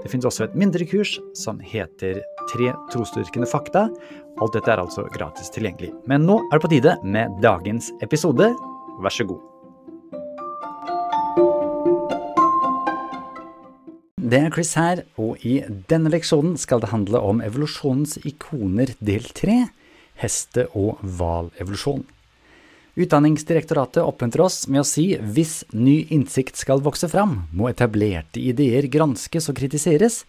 Det finnes også et mindre kurs som heter Tre trosdyrkende fakta. Alt dette er altså gratis tilgjengelig. Men nå er det på tide med dagens episode. Vær så god. Det er Chris her, og i denne leksjonen skal det handle om evolusjonens ikoner del tre, heste- og hvalevolusjon. Utdanningsdirektoratet oppmuntrer oss med å si hvis ny innsikt skal vokse fram, må etablerte ideer granskes og kritiseres,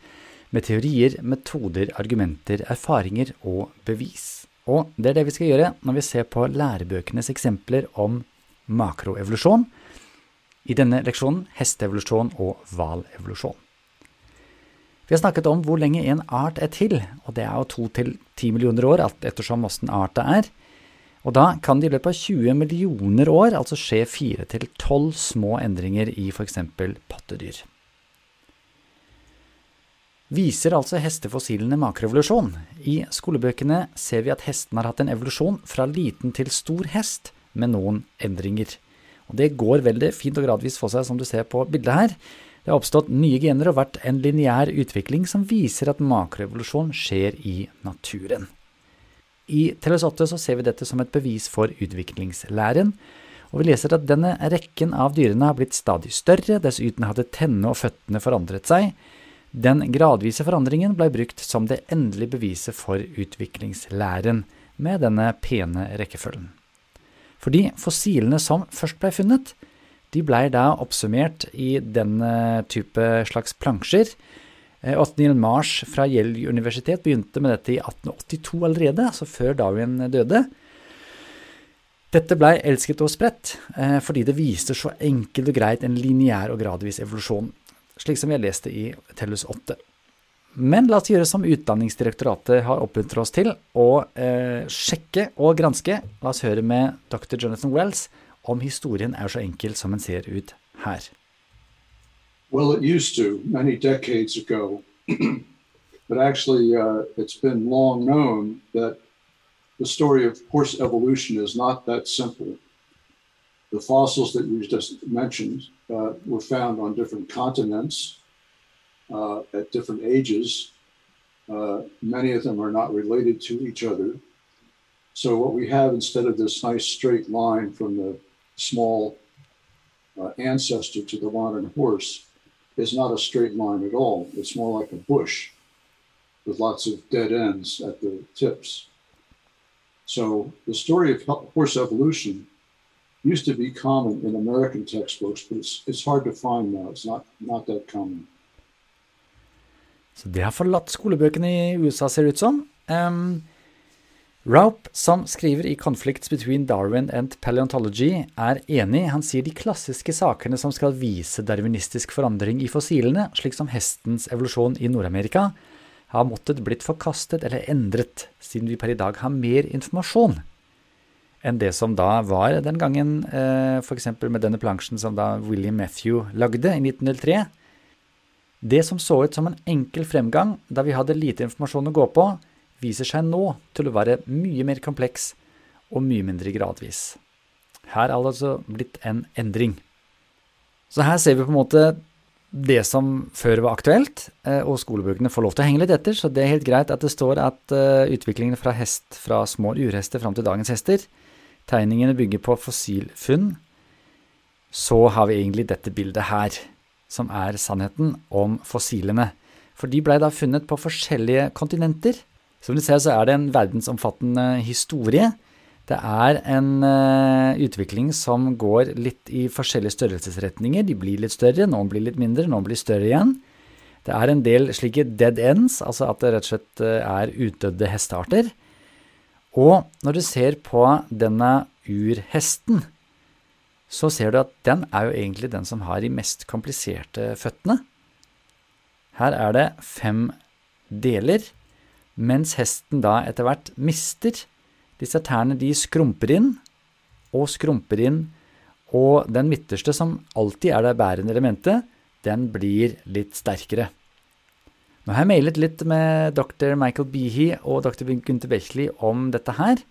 med teorier, metoder, argumenter, erfaringer og bevis. Og det er det vi skal gjøre når vi ser på lærebøkenes eksempler om makroevolusjon, i denne leksjonen hesteevolusjon og hvalevolusjon. Vi har snakket om hvor lenge en art er til, og det er jo to til ti millioner år, ettersom åssen arta er. Og da kan det i løpet av 20 millioner år altså skje fire til tolv små endringer i f.eks. pattedyr. Viser altså hestefossilene makroevolusjon? I skolebøkene ser vi at hesten har hatt en evolusjon fra liten til stor hest, med noen endringer. Og Det går veldig fint og gradvis for seg, som du ser på bildet her. Det har oppstått nye gener og vært en lineær utvikling som viser at makroevolusjon skjer i naturen. I 8 så ser vi dette som et bevis for utviklingslæren, og vi leser at denne rekken av dyrene har blitt stadig større, dessuten hadde tennene og føttene forandret seg. Den gradvise forandringen ble brukt som det endelige beviset for utviklingslæren, med denne pene rekkefølgen. Fordi fossilene som først ble funnet, de blei da oppsummert i denne type slags plansjer, Othniel Marsh fra Gjell universitet begynte med dette i 1882 allerede, altså før Darwin døde. Dette blei elsket og spredt, fordi det viste så enkelt og greit en lineær og gradvis evolusjon, slik som vi har lest det i Tellus 8. Men la oss gjøre som Utdanningsdirektoratet har oppmuntret oss til, å eh, sjekke og granske. La oss høre med dr. Jonathan Wells om historien er så enkel som den ser ut her. Well, it used to many decades ago, but actually, uh, it's been long known that the story of horse evolution is not that simple. The fossils that you just mentioned uh, were found on different continents uh, at different ages. Uh, many of them are not related to each other. So, what we have instead of this nice straight line from the small uh, ancestor to the modern horse, is not a straight line at all. It's more like a bush with lots of dead ends at the tips. So the story of horse evolution used to be common in American textbooks, but it's, it's hard to find now. It's not, not that common. Så det har forlatt skolebøkene i USA, ser det ut som. Um, Raup, som skriver i 'Conflicts Between Darwin and Paleontology', er enig. Han sier de klassiske sakene som skal vise darwinistisk forandring i fossilene, slik som hestens evolusjon i Nord-Amerika, har måttet blitt forkastet eller endret, siden vi per i dag har mer informasjon enn det som da var den gangen, eh, f.eks. med denne plansjen som da William Matthew lagde i 1903. Det som så ut som en enkel fremgang da vi hadde lite informasjon å gå på, viser seg nå til å være mye mer kompleks og mye mindre gradvis. Her er det altså blitt en endring. Så her ser vi på en måte det som før var aktuelt, og skolebøkene får lov til å henge litt etter, så det er helt greit at det står at utviklingen fra hest fra små urhester fram til dagens hester, tegningene bygger på fossilfunn, så har vi egentlig dette bildet her, som er sannheten om fossilene. For de blei da funnet på forskjellige kontinenter, som du ser, så er det en verdensomfattende historie. Det er en uh, utvikling som går litt i forskjellige størrelsesretninger. De blir litt større, noen blir litt mindre, noen blir større igjen. Det er en del slike dead ends, altså at det rett og slett er utdødde hestearter. Og når du ser på denne urhesten, så ser du at den er jo egentlig den som har de mest kompliserte føttene. Her er det fem deler mens hesten da etter hvert mister. Disse tærne de skrumper inn, og skrumper inn, og den midterste, som alltid er det bærende elementet, den blir litt sterkere. Nå har jeg mailet litt med dr. Michael Behe og dr. Gunther Bechley om dette her.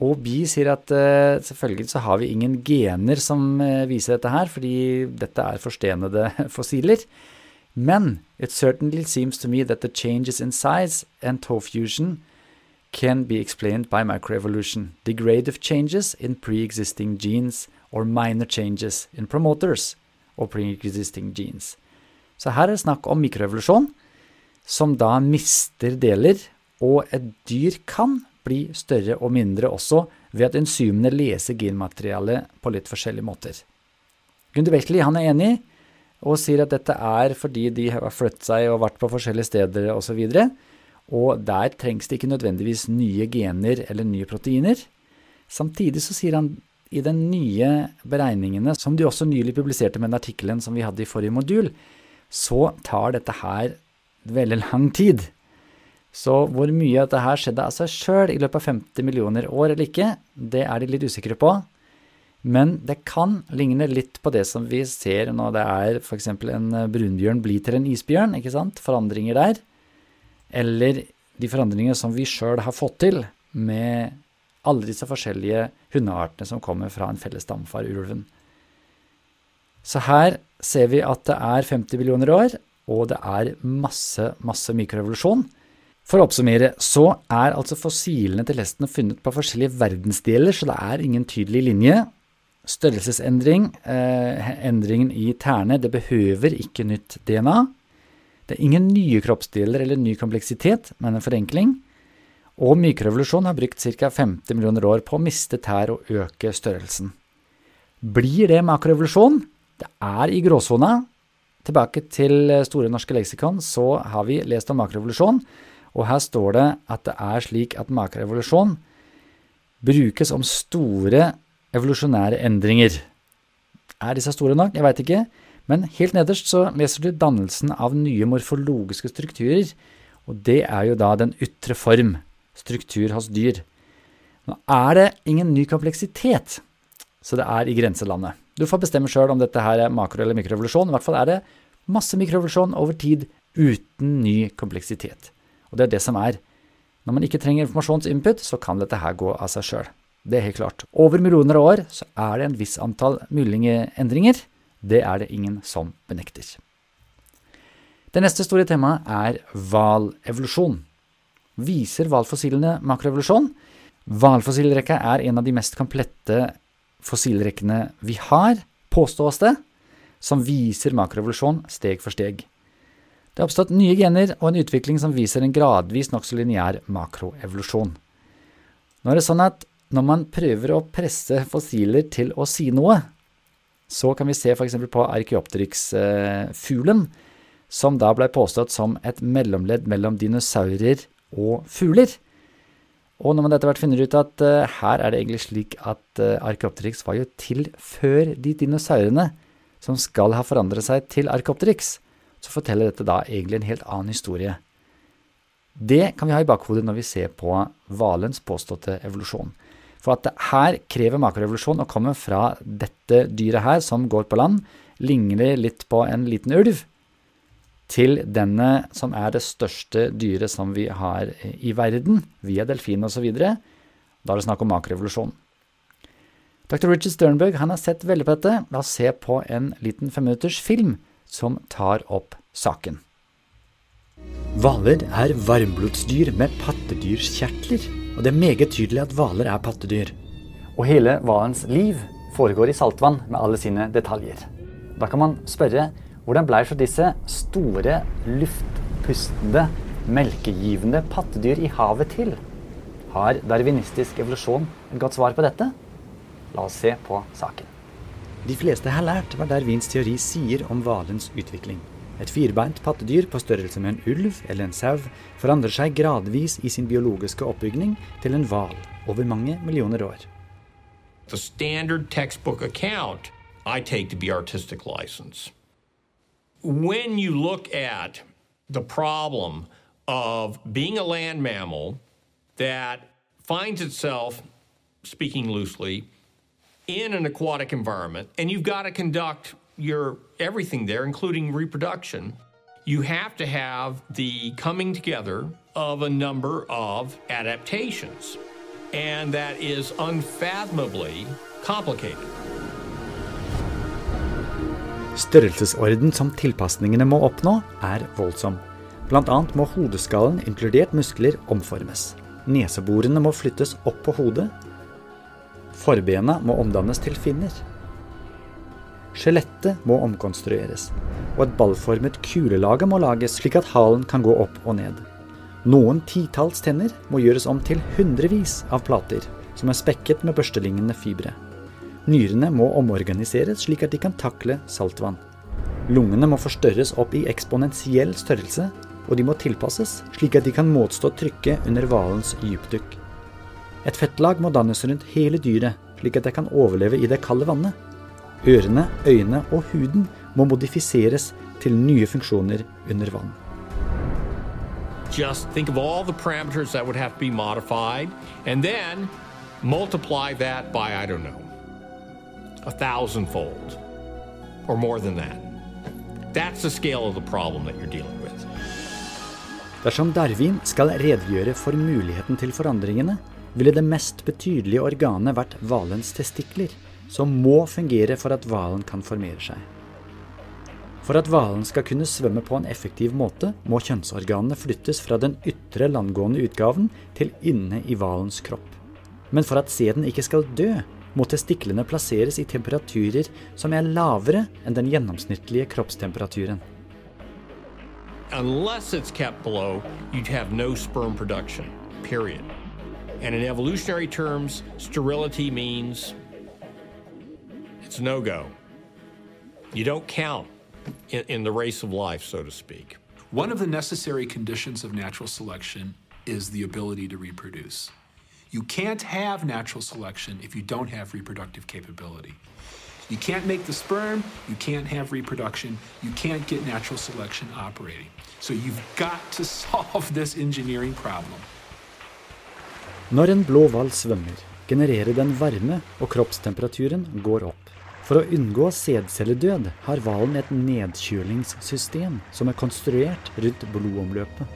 Og Bee sier at uh, selvfølgelig så har vi ingen gener som uh, viser dette her, fordi dette er forstenede fossiler. Men it certainly seems to me that the changes in size and toe fusion can be explained by microevolution, degradative changes in pre-existing genes or minor changes in promoters or pre-existing genes. Så her er det snakk om mikroevolusjon, som da mister deler, og et dyr kan bli større og mindre også ved at enzymene leser genmaterialet på litt forskjellige måter. Gunder Beckley er enig og sier at dette er fordi de har flyttet seg og vært på forskjellige steder osv. Og, så og der trengs det ikke nødvendigvis nye gener eller nye proteiner. Samtidig så sier han i den nye beregningene, som de også nylig publiserte med den artikkelen som vi hadde i forrige modul, så tar dette her veldig lang tid. Så hvor mye av dette skjedde av seg sjøl i løpet av 50 millioner år eller ikke, det er de litt usikre på. Men det kan ligne litt på det som vi ser når det er f.eks. en brunbjørn blir til en isbjørn, ikke sant? Forandringer der eller de forandringene som vi sjøl har fått til med alle disse forskjellige hundeartene som kommer fra en felles stamfar, ulven. Så her ser vi at det er 50 millioner år, og det er masse, masse mikrorevolusjon. For å oppsummere så er altså fossilene til hestene funnet på forskjellige verdensdeler, så det er ingen tydelig linje. Størrelsesendring, eh, endringen i tærne, det behøver ikke nytt DNA. Det er ingen nye kroppsdeler eller ny kompleksitet, men en forenkling. Og mikrorevolusjon har brukt ca. 50 millioner år på å miste tær og øke størrelsen. Blir det makrorevolusjon? Det er i gråsona. Tilbake til Store norske leksikon så har vi lest om makrorevolusjon, og her står det at det er slik at makrorevolusjon brukes om store evolusjonære endringer. Er disse store nok? Jeg veit ikke. Men helt nederst så leser du dannelsen av nye morfologiske strukturer, og det er jo da den ytre form, struktur hos dyr. Nå er det ingen ny kompleksitet, så det er i grenselandet. Du får bestemme sjøl om dette her er makro- eller mikrorevolusjon. I hvert fall er det masse mikrorevolusjon over tid uten ny kompleksitet. Og det er det som er. Når man ikke trenger informasjonsinput, så kan dette her gå av seg sjøl. Det er helt klart. Over millioner av år så er det en viss antall mulige endringer. Det er det ingen som benekter. Det neste store temaet er hvalevolusjon. Viser hvalfossilene makroevolusjon? Hvalfossilrekka er en av de mest komplette fossilrekkene vi har, påstås det, som viser makroevolusjon steg for steg. Det har oppstått nye gener og en utvikling som viser en gradvis nokså lineær makroevolusjon. Nå er det sånn at når man prøver å presse fossiler til å si noe, så kan vi se f.eks. på Archeopteryx-fuglen, som da ble påstått som et mellomledd mellom dinosaurer og fugler. Og når man etter hvert finner ut at uh, her er det egentlig slik at uh, Archeopteryx var jo til før de dinosaurene som skal ha forandret seg til Archeopteryx, så forteller dette da egentlig en helt annen historie. Det kan vi ha i bakhodet når vi ser på hvalens påståtte evolusjon. For at her krever makrorevolusjon å komme fra dette dyret her, som går på land, ligner litt på en liten ulv, til denne som er det største dyret som vi har i verden, via delfin osv. Da er det snakk om makrorevolusjon. Dr. Richard Sternberg han har sett veldig på dette. La oss se på en liten femminutters film som tar opp saken. Hvaler er varmblodsdyr med pattedyrskjertler og det er meget tydelig at hvaler er pattedyr. Og hele hvalens liv foregår i saltvann med alle sine detaljer. Da kan man spørre hvordan blei så disse store, luftpustende, melkegivende pattedyr i havet til? Har darwinistisk evolusjon et godt svar på dette? La oss se på saken. De fleste har lært hva Darwins teori sier om hvalens utvikling. Et firbeint pattedyr på størrelse med en ulv eller en sau forandrer seg gradvis i sin biologiske oppbygning til en hval over mange millioner år. The standard textbook account I take to be artistic license. When you look at the problem of being a land mammal that finds itself, speaking loosely, in an aquatic environment and you've got to conduct your everything there, including reproduction, you have to have the coming together of a number of adaptations. And that is unfathomably complicated. Størrelsesorden som tilpasningene må oppnå, er voldsom. Annet må hodeskallen, inkludert muskler, omformes. Neseborene må flyttes opp på hodet. Forbena må omdannes til finner. Skjelettet må omkonstrueres, og et ballformet kulelage må lages slik at halen kan gå opp og ned. Noen titalls tenner må gjøres om til hundrevis av plater, som er spekket med børstelignende fibre. Nyrene må omorganiseres slik at de kan takle saltvann. Lungene må forstørres opp i eksponentiell størrelse, og de må tilpasses slik at de kan motstå trykket under hvalens dypdykk. Et fettlag må dannes rundt hele dyret, slik at det kan overleve i det kalde vannet. Ørene, øynene og huden må modifiseres til nye funksjoner under vann. Just think of all the parameters that would have to be modified, and then multiply that by, I don't know, a thousandfold or more than that. That's the scale of the problem that you're dealing with. Dersom Darwin skal redegjøre for muligheten til forandringene, ville det mest betydelige organet vært hvalens testikler, som må fungere for at hvalen kan formere seg. For at hvalen skal kunne svømme på en effektiv måte, må kjønnsorganene flyttes fra den ytre landgående utgaven til inne i hvalens kropp. Men for at sæden ikke skal dø, må testiklene plasseres i temperaturer som er lavere enn den gjennomsnittlige kroppstemperaturen. Unless it's kept below, you'd have no sperm production, period. And in evolutionary terms, sterility means it's no go. You don't count in, in the race of life, so to speak. One of the necessary conditions of natural selection is the ability to reproduce. You can't have natural selection if you don't have reproductive capability. You can't make the sperm, you can't have reproduction, you can't get natural selection operating. So you've got to solve this engineering problem. Når en blå hval svømmer, genererer den varme, og kroppstemperaturen går opp. For å unngå sædcelledød har hvalen et nedkjølingssystem som er konstruert rundt blodomløpet.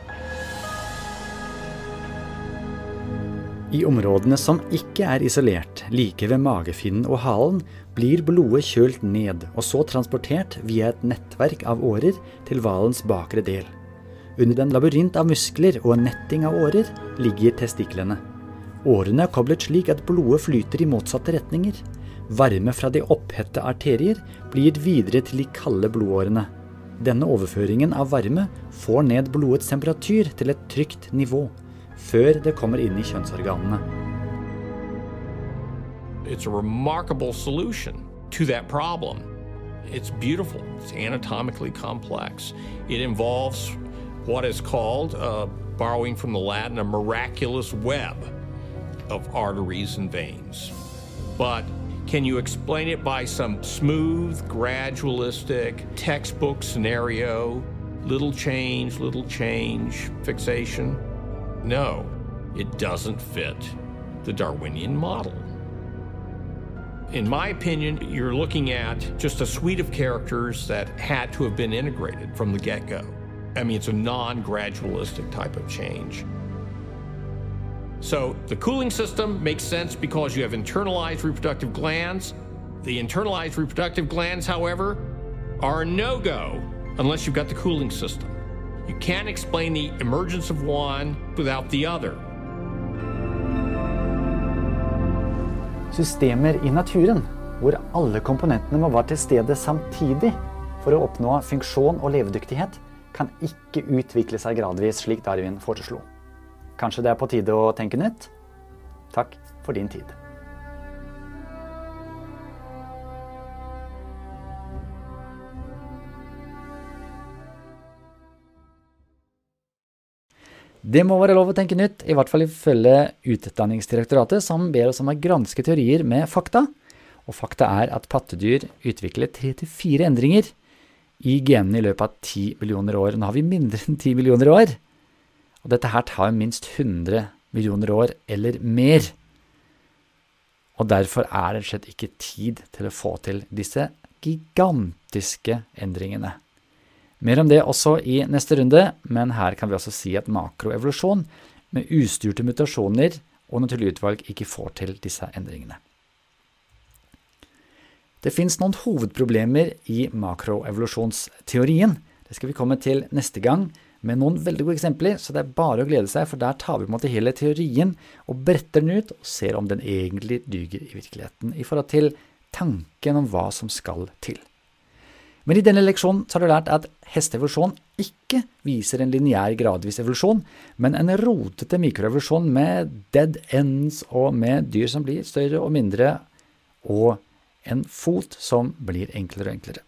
I områdene som ikke er isolert, like ved magefinnen og halen, blir blodet kjølt ned og så transportert via et nettverk av årer til hvalens bakre del. Under en labyrint av muskler og netting av årer ligger testiklene. Årene er koblet slik at blodet flyter i motsatte retninger. Varme fra de opphette arterier blir gitt videre til de kalde blodårene. Denne overføringen av varme får ned blodets temperatur til et trygt nivå, før det kommer inn i kjønnsorganene. It's a remarkable solution to that problem. It's beautiful, it's anatomically complex. It involves what is called, uh, borrowing from the Latin, a miraculous web of arteries and veins. But can you explain it by some smooth, gradualistic, textbook scenario? Little change, little change, fixation? No, it doesn't fit the Darwinian model. In my opinion, you're looking at just a suite of characters that had to have been integrated from the get go. I mean, it's a non gradualistic type of change. So the cooling system makes sense because you have internalized reproductive glands. The internalized reproductive glands, however, are a no go unless you've got the cooling system. You can't explain the emergence of one without the other. Systemer i naturen, hvor alle komponentene må være til stede samtidig for å oppnå funksjon og levedyktighet, kan ikke utvikle seg gradvis slik Darwin foreslo. Kanskje det er på tide å tenke nytt? Takk for din tid. Det må være lov å tenke nytt, i hvert fall ifølge Utdanningsdirektoratet, som ber oss om å granske teorier med fakta. Og fakta er at pattedyr utvikler tre til fire endringer i genene i løpet av ti millioner år. Nå har vi mindre enn ti millioner år. Og dette her tar minst 100 millioner år eller mer. Og derfor er det slett ikke tid til å få til disse gigantiske endringene. Mer om det også i neste runde, men her kan vi også si at makroevolusjon med ustyrte mutasjoner og naturlig utvalg ikke får til disse endringene. Det fins noen hovedproblemer i makroevolusjonsteorien. Det skal vi komme til neste gang med noen veldig gode eksempler, så det er bare å glede seg, for der tar vi på en måte hele teorien og bretter den ut og ser om den egentlig duger i virkeligheten i forhold til tanken om hva som skal til. Men i denne leksjonen har du lært at hesteevolusjon ikke viser en lineær gradvis evolusjon, men en rotete mikroevolusjon med dead ends og med dyr som blir større og mindre, og en fot som blir enklere og enklere.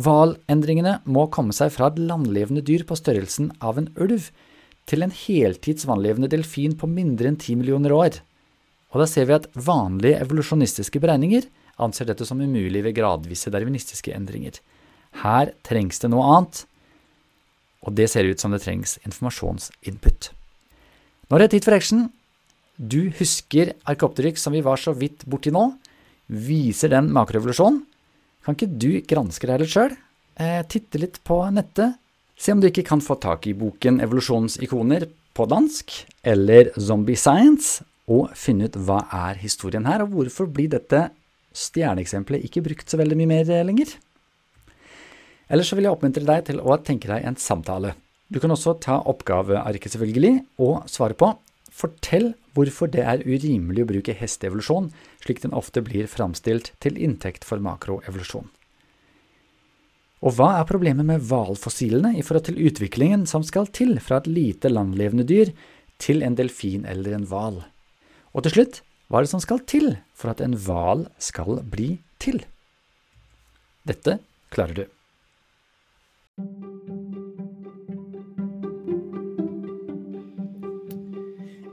Hvalendringene må komme seg fra et landlevende dyr på størrelsen av en ulv til en heltids vannlevende delfin på mindre enn ti millioner år. Og da ser vi at vanlige evolusjonistiske beregninger anser dette som umulig ved gradvise darwinistiske endringer. Her trengs det noe annet, og det ser ut som det trengs informasjonsinput. Nå er det tid for action. Du husker Arcopteryx som vi var så vidt borti nå. Viser den makroevolusjonen? Kan ikke du granske deg litt sjøl? Eh, titte litt på nettet? Se om du ikke kan få tak i boken Evolusjonsikoner på dansk, eller Zombie Science, og finne ut hva er historien her, og hvorfor blir dette stjerneeksempelet ikke brukt så veldig mye mer lenger? Eller så vil jeg oppmuntre deg til å tenke deg en samtale. Du kan også ta oppgavearket, selvfølgelig, og svare på Fortell hvorfor det er urimelig å bruke hesteevolusjon, slik den ofte blir framstilt til inntekt for makroevolusjon. Og hva er problemet med hvalfossilene i forhold til utviklingen som skal til fra et lite landlevende dyr til en delfin eller en hval? Og til slutt, hva er det som skal til for at en hval skal bli til? Dette klarer du.